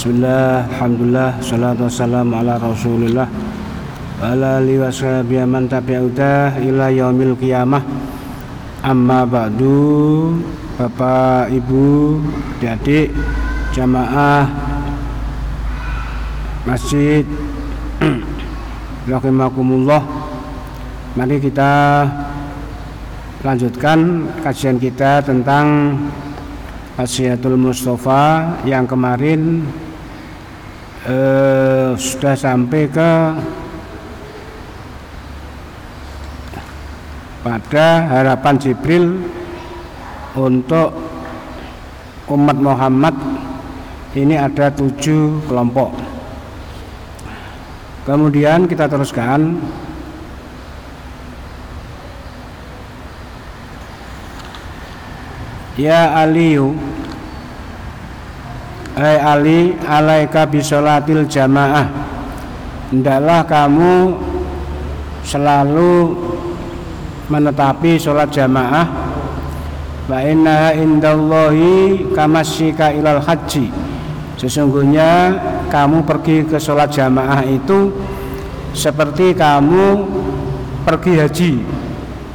Bismillah, Alhamdulillah, salatu wassalamu ala rasulillah. Wa ala alihi wa sahbihi man tabi'udah ila yaumil qiyamah. Amma ba'du Bapak, Ibu, adik-adik, jamaah Masjid. Rahimakumullah. Mari kita lanjutkan kajian kita tentang Asiatul Mustafa yang kemarin eh, sudah sampai ke pada harapan Jibril untuk umat Muhammad ini ada tujuh kelompok. Kemudian kita teruskan. Ya Aliyu Hai Ali alaika bisolatil jamaah. Hendaklah kamu selalu menetapi sholat jamaah. Wa inna indallahi kamasyika ilal haji. Sesungguhnya kamu pergi ke sholat jamaah itu Seperti kamu pergi haji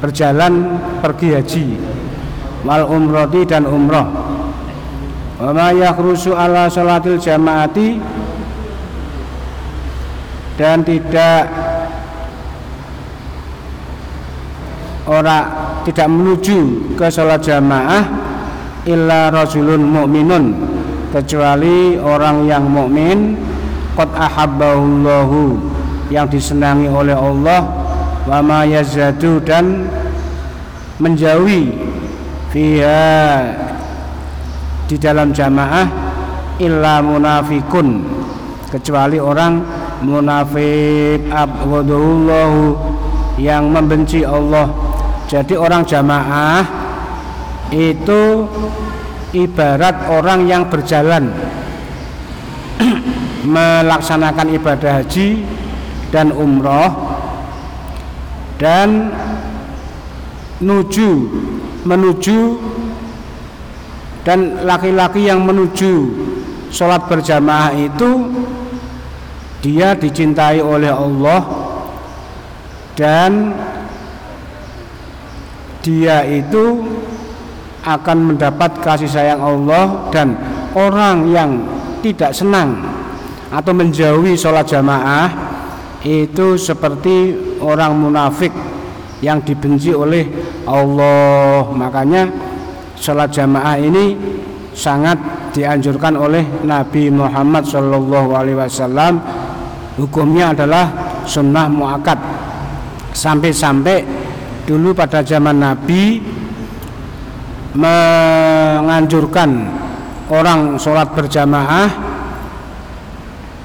Berjalan pergi haji. Wal umroti dan umroh wa ma yakhrusu ala salatil jamaati. Dan tidak ora tidak menuju ke sholat jamaah illa rajulun mu'minun. Kecuali orang yang mukmin qad ahabbahullahu yang disenangi oleh Allah wa ma yazadu dan menjauhi fiha di dalam jamaah illa munafikun. Kecuali orang munafik abghadullahu yang membenci Allah. Jadi orang jamaah itu ibarat orang yang berjalan melaksanakan ibadah haji dan umroh dan nuju menuju dan laki-laki yang menuju sholat berjamaah itu dia dicintai oleh Allah dan dia itu akan mendapat kasih sayang Allah dan orang yang tidak senang atau menjauhi sholat jamaah itu seperti orang munafik yang dibenci oleh Allah. Makanya sholat jamaah ini sangat dianjurkan oleh Nabi Muhammad Shallallahu Alaihi Wasallam. Hukumnya adalah sunnah muakat sampai-sampai dulu pada zaman Nabi menganjurkan orang sholat berjamaah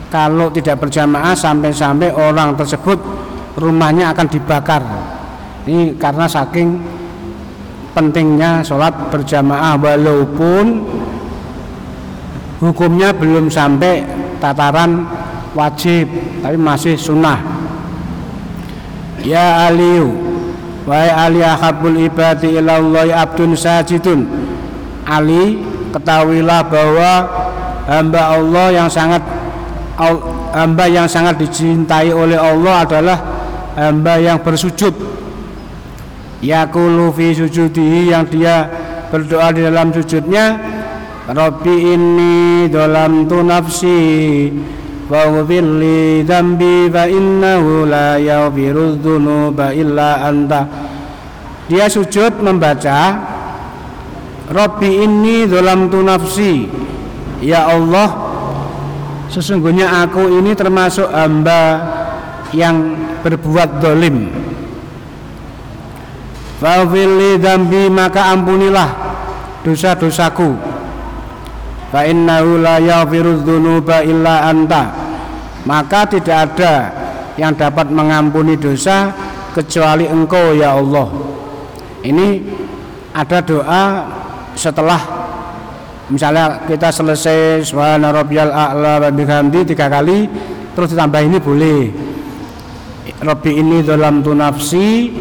kalau tidak berjamaah sampai-sampai orang tersebut rumahnya akan dibakar. Ini karena saking pentingnya sholat berjamaah walaupun hukumnya belum sampai tataran wajib tapi masih sunnah. Ya aliyu wahai ali ahabul ibadi ilallahi abdun sajidun. Ali ketahuilah bahwa hamba Allah yang sangat hamba yang sangat dicintai oleh Allah adalah hamba yang bersujud yakulu fi sujudihi yang dia berdoa di dalam sujudnya Rabbi inni dalam tu nafsi waghfir li dzambi fa innahu la yaghfiru dzunuba illa anta. Dia sujud membaca Rabbi inni dalam tu nafsi. Ya Allah sesungguhnya aku ini termasuk hamba yang berbuat dolim Fafili dambi maka ampunilah dosa-dosaku. Fa innahu la yaghfiru dzunuba illa anta. Maka tidak ada yang dapat mengampuni dosa kecuali engkau ya Allah. Ini ada doa setelah misalnya kita selesai subhana rabbiyal a'la wa bihamdi tiga kali terus ditambah ini boleh. Rabbi ini dalam tu nafsi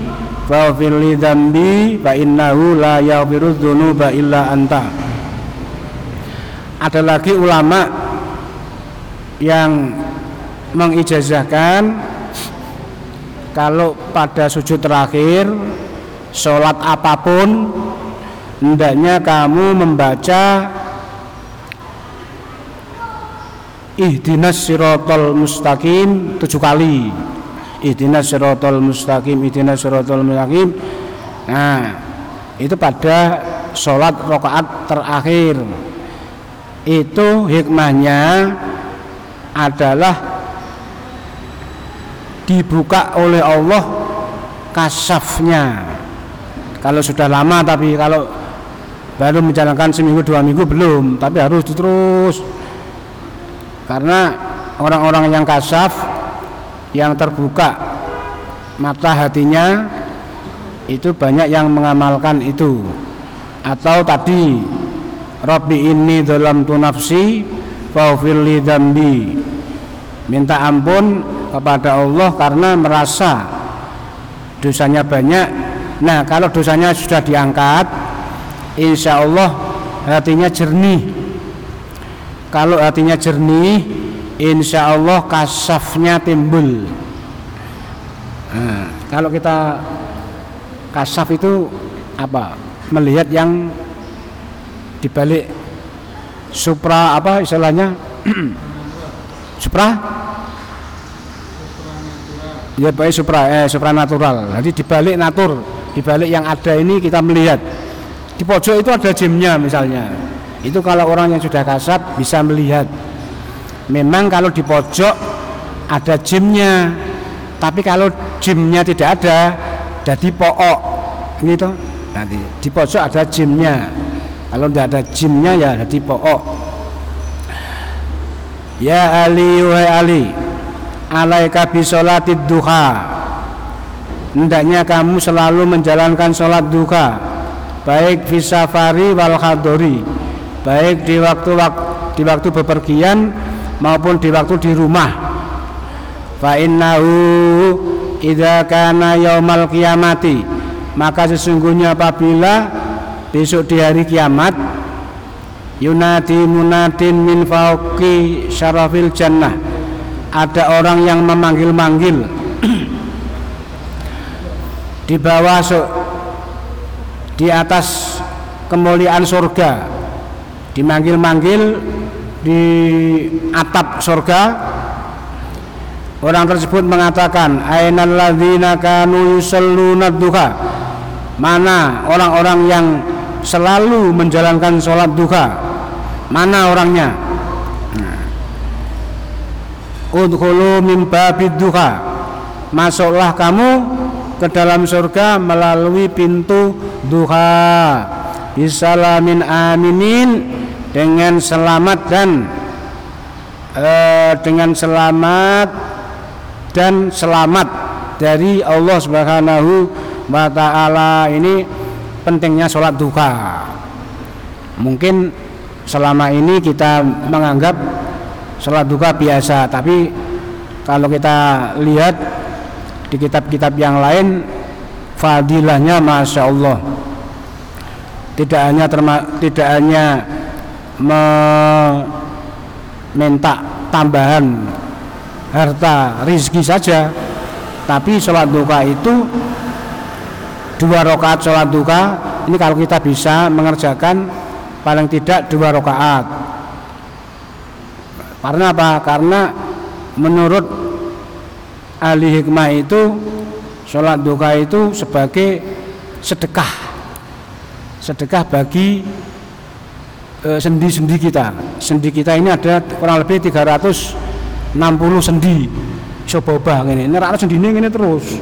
faghfir li dzambi fa innahu la yaghfiru dzunuba illa anta. Ada lagi ulama yang mengijazahkan kalau pada sujud terakhir sholat apa pun hendaknya kamu membaca ihdinas sirotol mustaqim tujuh kali ihdinas sirotol mustaqim ihdinas sirotol mustaqim. Nah itu pada sholat rokaat terakhir. Itu hikmahnya adalah dibuka oleh Allah kasafnya. Kalau sudah lama tapi kalau baru menjalankan seminggu dua minggu belum tapi harus terus karena orang-orang yang kasaf yang terbuka mata hatinya itu banyak yang mengamalkan itu. Atau tadi Rabbi ini dalam tunafsi faufirli dambi minta ampun kepada Allah karena merasa dosanya banyak. Nah kalau dosanya sudah diangkat insya Allah hatinya jernih. Kalau hatinya jernih insya Allah kasafnya timbul. Nah, kalau kita kasaf itu apa? Melihat yang dibalik supra apa istilahnya? Supra? Ya baik supra eh supra natural jadi dibalik natur dibalik yang ada ini kita melihat. Di pojok itu ada gymnya misalnya. Itu kalau orang yang sudah kasat bisa melihat memang kalau di pojok ada gymnya tapi kalau gymnya tidak ada jadi pook gitu. Nanti di pojok ada gymnya. Kalau tidak ada gymnya ya jadi pook. Ya Ali wa Ali alaika bisolatid duha. Hendaknya kamu selalu menjalankan sholat duha baik fisafari wal khadori baik di waktu di waktu bepergian maupun di waktu di rumah. Fa innahu idza kana yaumal kiamati maka sesungguhnya apabila besok di hari kiamat yunadi munadin min fauqi syarafil jannah. Ada orang yang memanggil-manggil. Di bawah di atas kemuliaan surga. Dimanggil-manggil di atap surga orang tersebut mengatakan ainal ladzina kanu yusalluna duha. Mana orang-orang yang selalu menjalankan sholat duha? Mana orangnya? Nah. udhulu min babid duha. Masuklah kamu ke dalam surga melalui pintu duha. Bisalamin aminin dengan selamat dan eh, dengan selamat dan selamat dari Allah Subhanahu wa taala. Ini pentingnya sholat duka mungkin selama ini kita menganggap sholat duka biasa tapi kalau kita lihat di kitab-kitab yang lain fadilahnya masya Allah. Tidak hanya terma, tidak hanya meminta tambahan harta rizki saja. Tapi sholat duka itu dua rakaat sholat duka ini kalau kita bisa mengerjakan paling tidak dua rakaat. Karena apa? karena menurut ahli hikmah itu sholat duka itu sebagai sedekah. Sedekah bagi sendi-sendi kita. Sendi kita ini ada kurang lebih 360 sendi. Coba ini ini rakyat sendi ini terus.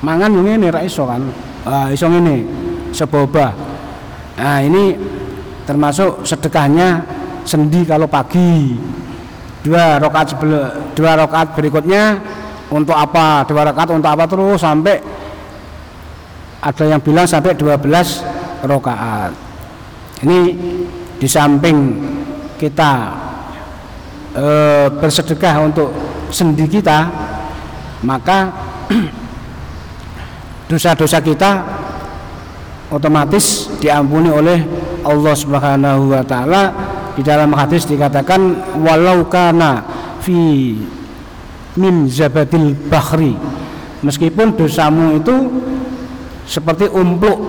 Mangan yang ini ra iso kan? Ah iso ini seboba nah ini termasuk sedekahnya sendi kalau pagi. Dua rakaat sebelum dua rakaat berikutnya untuk apa? Dua rakaat untuk apa terus sampai ada yang bilang sampai 12 rakaat ini di samping kita e, bersedekah untuk sendi kita maka dosa-dosa kita otomatis diampuni oleh Allah Subhanahu wa taala. Di dalam hadis dikatakan walau kana fi min zabadil bahri meskipun dosamu itu seperti umpluk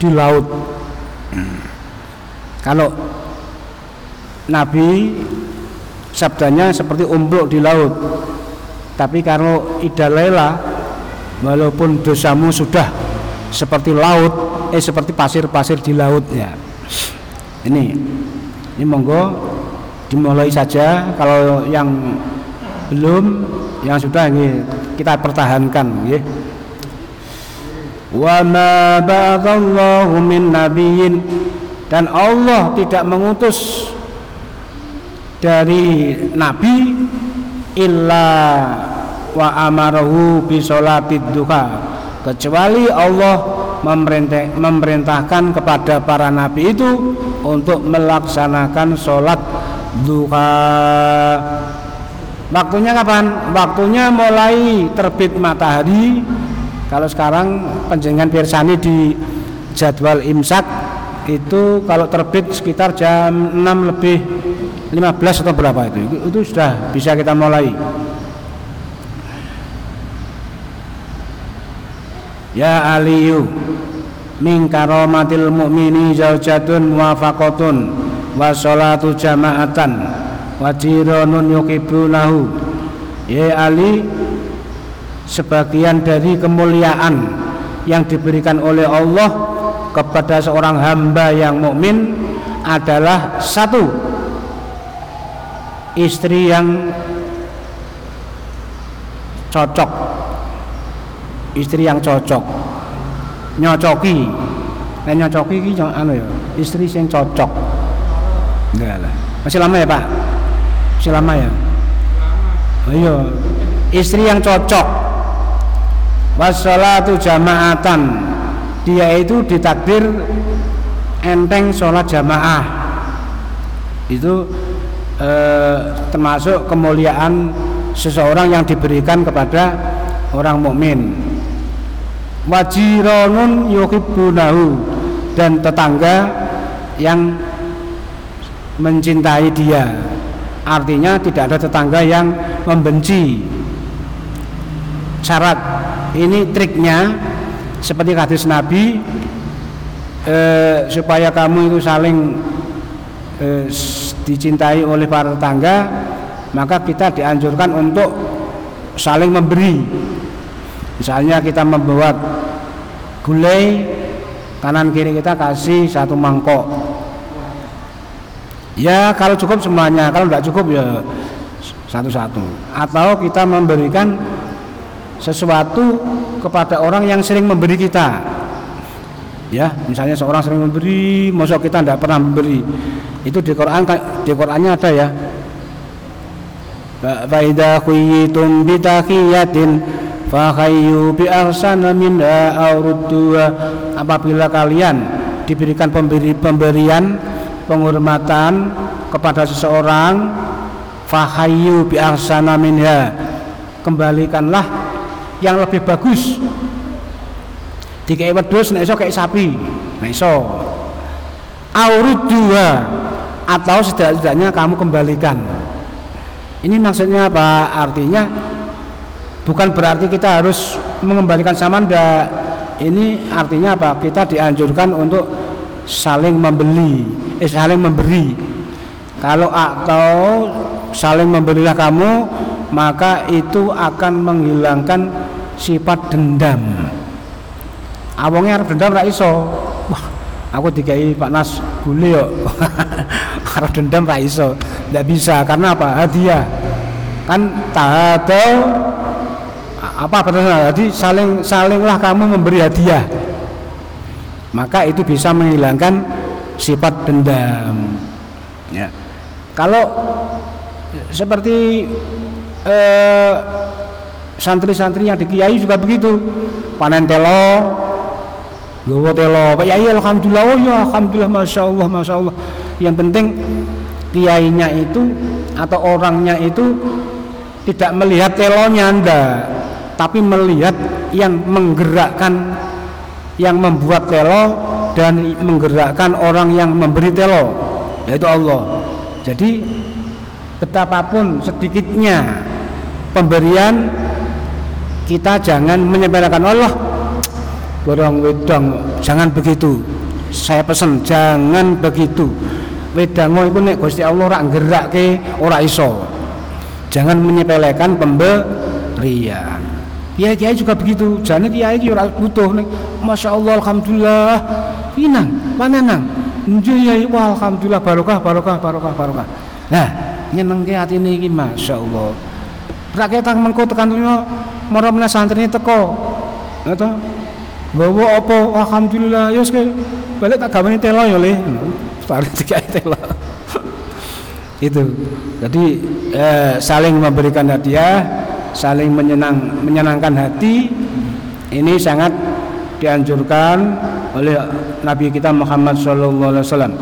di laut kalau Nabi sabdanya seperti umpluk di laut tapi kalau idalela walaupun dosamu sudah seperti laut eh seperti pasir-pasir di laut ya. Ini ini monggo dimulai saja. Kalau yang belum yang sudah ini kita pertahankan ya wa ma ba'dallahu min nabiyyin dan Allah tidak mengutus dari nabi illa wa amarahu bi sholatid duha kecuali Allah memerintah, memerintahkan kepada para nabi itu untuk melaksanakan sholat duha Waktunya kapan? Waktunya mulai terbit matahari. Kalau sekarang penjenengan pirsani di jadwal imsak itu kalau terbit sekitar jam 6 lebih 15 atau berapa itu. Itu sudah bisa kita mulai. Ya Aliyu min karomatil mu'mini zaujatun muwafaqatun wa sholatu jama'atan wajironun yukibunahu ya Ali sebagian dari kemuliaan yang diberikan oleh Allah kepada seorang hamba yang mukmin adalah satu istri yang cocok. Istri yang cocok. Nyocoki. Nah, nyocoki ini anu ya istri yang cocok. Enggak lah. Masih lama ya Pak? Masih lama ya? Oh iya. Istri yang cocok wassalatu jamaatan. Dia itu ditakdir enteng sholat jamaah. Itu eh, termasuk kemuliaan seseorang yang diberikan kepada orang mukmin. Wajironun yuhibbunahu. Dan tetangga yang mencintai dia. Artinya tidak ada tetangga yang membenci. Syarat ini triknya seperti hadis Nabi eh, supaya kamu itu saling eh, dicintai oleh para tetangga maka kita dianjurkan untuk saling memberi misalnya kita membuat gulai kanan kiri kita kasih satu mangkok Ya kalau cukup semuanya, kalau tidak cukup ya satu-satu. Atau kita memberikan sesuatu kepada orang yang sering memberi kita. Ya, misalnya seorang sering memberi, masa kita tidak pernah memberi. Itu di Quran di Qurannya ada ya. Khuyitum bitakiyatin fakhayyu bi ahsana minha apabila kalian diberikan pemberi pemberian penghormatan kepada seseorang fahayu bi ahsana minha kembalikanlah yang lebih bagus. Dikai wedhus nek iso kayak sapi nek iso. Aurud dua atau setidaknya kamu kembalikan. Ini maksudnya apa? Artinya bukan berarti kita harus mengembalikan sama ndak. Ini artinya apa? Kita dianjurkan untuk saling membeli eh saling memberi. Kalau atau saling memberilah kamu maka itu akan menghilangkan sifat dendam. Awongnya harus dendam ra iso. Wah aku dikai Pak Nas boleh yuk. Harus dendam ra iso. Tidak bisa karena apa? Hadiah. Kan tahatau apa betul jadi saling salinglah kamu memberi hadiah. Maka itu bisa menghilangkan sifat dendam. Ya. Kalau seperti eh, santri-santri di kiai juga begitu. Panen telo gowo telo. Pak yai alhamdulillah. Oh ya alhamdulillah masya allah masya allah. Yang penting kiainya itu atau orangnya itu tidak melihat telonya anda tapi melihat yang menggerakkan yang membuat telo dan menggerakkan orang yang memberi telo yaitu Allah. Jadi betapapun sedikitnya pemberian kita jangan menyepelekan Allah. Borong wedang jangan begitu. Saya pesan jangan begitu. Wedango itu nek Gusti Allah ora ke ora iso. Jangan menyepelekan pemberian. Kiai kiai juga begitu. Jangan kiai kiai ora butuh nih masya Allah alhamdulillah. Pinang mana nang ya wah alhamdulillah barokah barokah barokah barokah. Nah nyenengke atine iki masyaallah. Rakyat tang mengko tekan marah meneh santri teko. Ngono Bawa apa? Alhamdulillah. Ya sekali balik tak gawani telo ya le. Tarik tiga telo. Itu. Jadi eh, saling memberikan hadiah saling menyenang menyenangkan hati ini sangat dianjurkan oleh Nabi kita Muhammad sallallahu alaihi wasallam.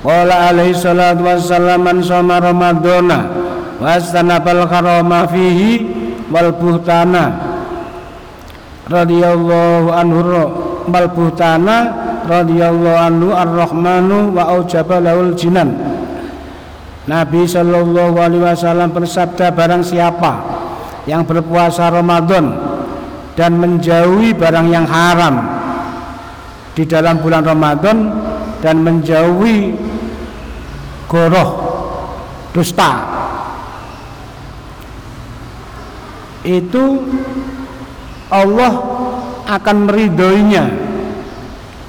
Qala alaihi salatu wassalam man shoma ramadhana wastanabal karama fihi wal buhtana radhiyallahu anhu wal buhtana radhiyallahu anhu ar-rahmanu wa aujaba laul jinan. Nabi sallallahu alaihi wasallam bersabda barang siapa yang berpuasa Ramadan dan menjauhi barang yang haram di dalam bulan Ramadan dan menjauhi goroh dusta itu Allah akan meridhoinya.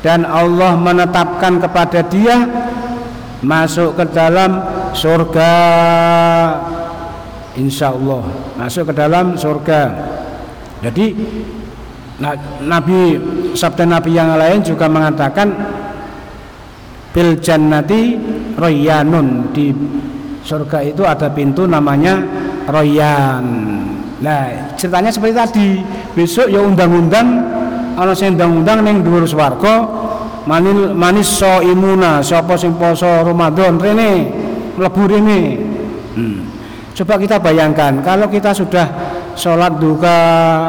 Dan Allah menetapkan kepada dia masuk ke dalam surga. Insya Allah masuk ke dalam surga. Jadi Nabi sabda Nabi yang lain juga mengatakan bil jannati royanun di surga itu ada pintu namanya royan nah ceritanya seperti tadi. Besok ya undang-undang ana sing undang-undang ning dhuwur swarga manil manis so imuna sapa sing poso Ramadan rene mlebu rene. Hmm. coba kita bayangkan kalau kita sudah sholat duka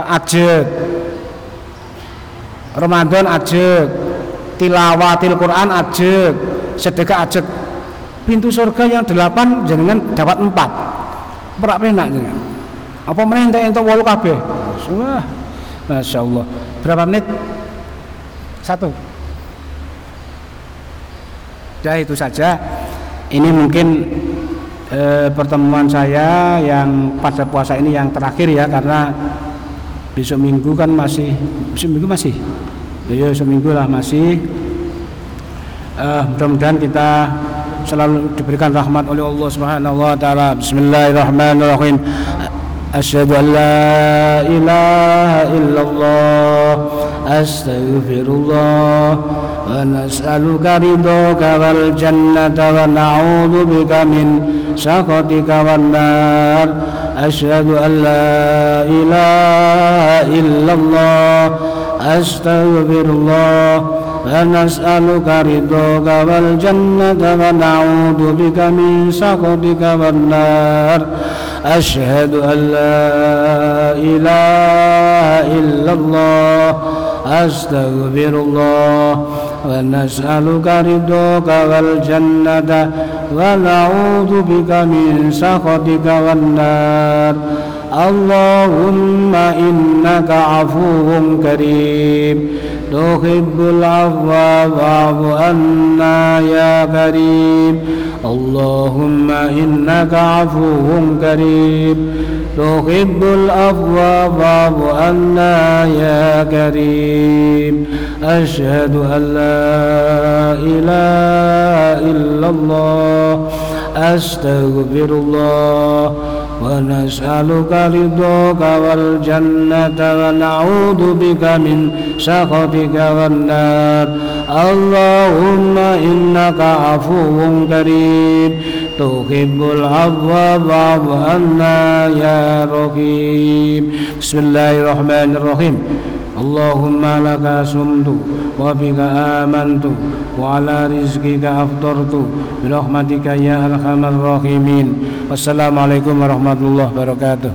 ajek Ramadan ajek tilawatil Quran ajek sedekah ajek pintu surga yang delapan jangan dapat empat. Berak penak jangan apa meneh entek entuk wolu kabeh? Wah Masya Allah berapa menit? Satu. Ya itu saja. Ini mungkin eh, pertemuan saya yang pada puasa ini yang terakhir ya karena besok minggu kan masih besok minggu masih? Ya seminggu lah masih. Uh, mudah-mudahan kita selalu diberikan rahmat oleh Allah Subhanahu wa taala. Bismillahirrahmanirrahim. أشهد أن لا إله إلا الله أستغفر الله ونسألك رضاك والجنة ونعوذ بك من سخطك والنار. أشهد أن لا إله إلا الله أستغفر الله ونسألك رضاك والجنة ونعوذ بك من سخطك والنار. أشهد أن لا إله إلا الله أستغفر الله ونسألك رضاك والجنة ونعوذ بك من سخطك والنار. اللهم إنك عفو كريم. تحب العفو فاعف عنا يا كريم. اللهم إنك عفو كريم. تحب العفو فاعف عنا يا كريم. أشهد أن لا إله إلا الله. أستغفر الله. ونسألك رضاك والجنة ونعوذ بك من سخطك والنار. اللهم إنك عفو كريم. تحب العفو فاعف عنا يا رحيم بسم الله الرحمن الرحيم. اللهم لك سمت وبك آمنت وعلى رزقك أفطرت برحمتك يا أرحم الراحمين والسلام عليكم ورحمة الله وبركاته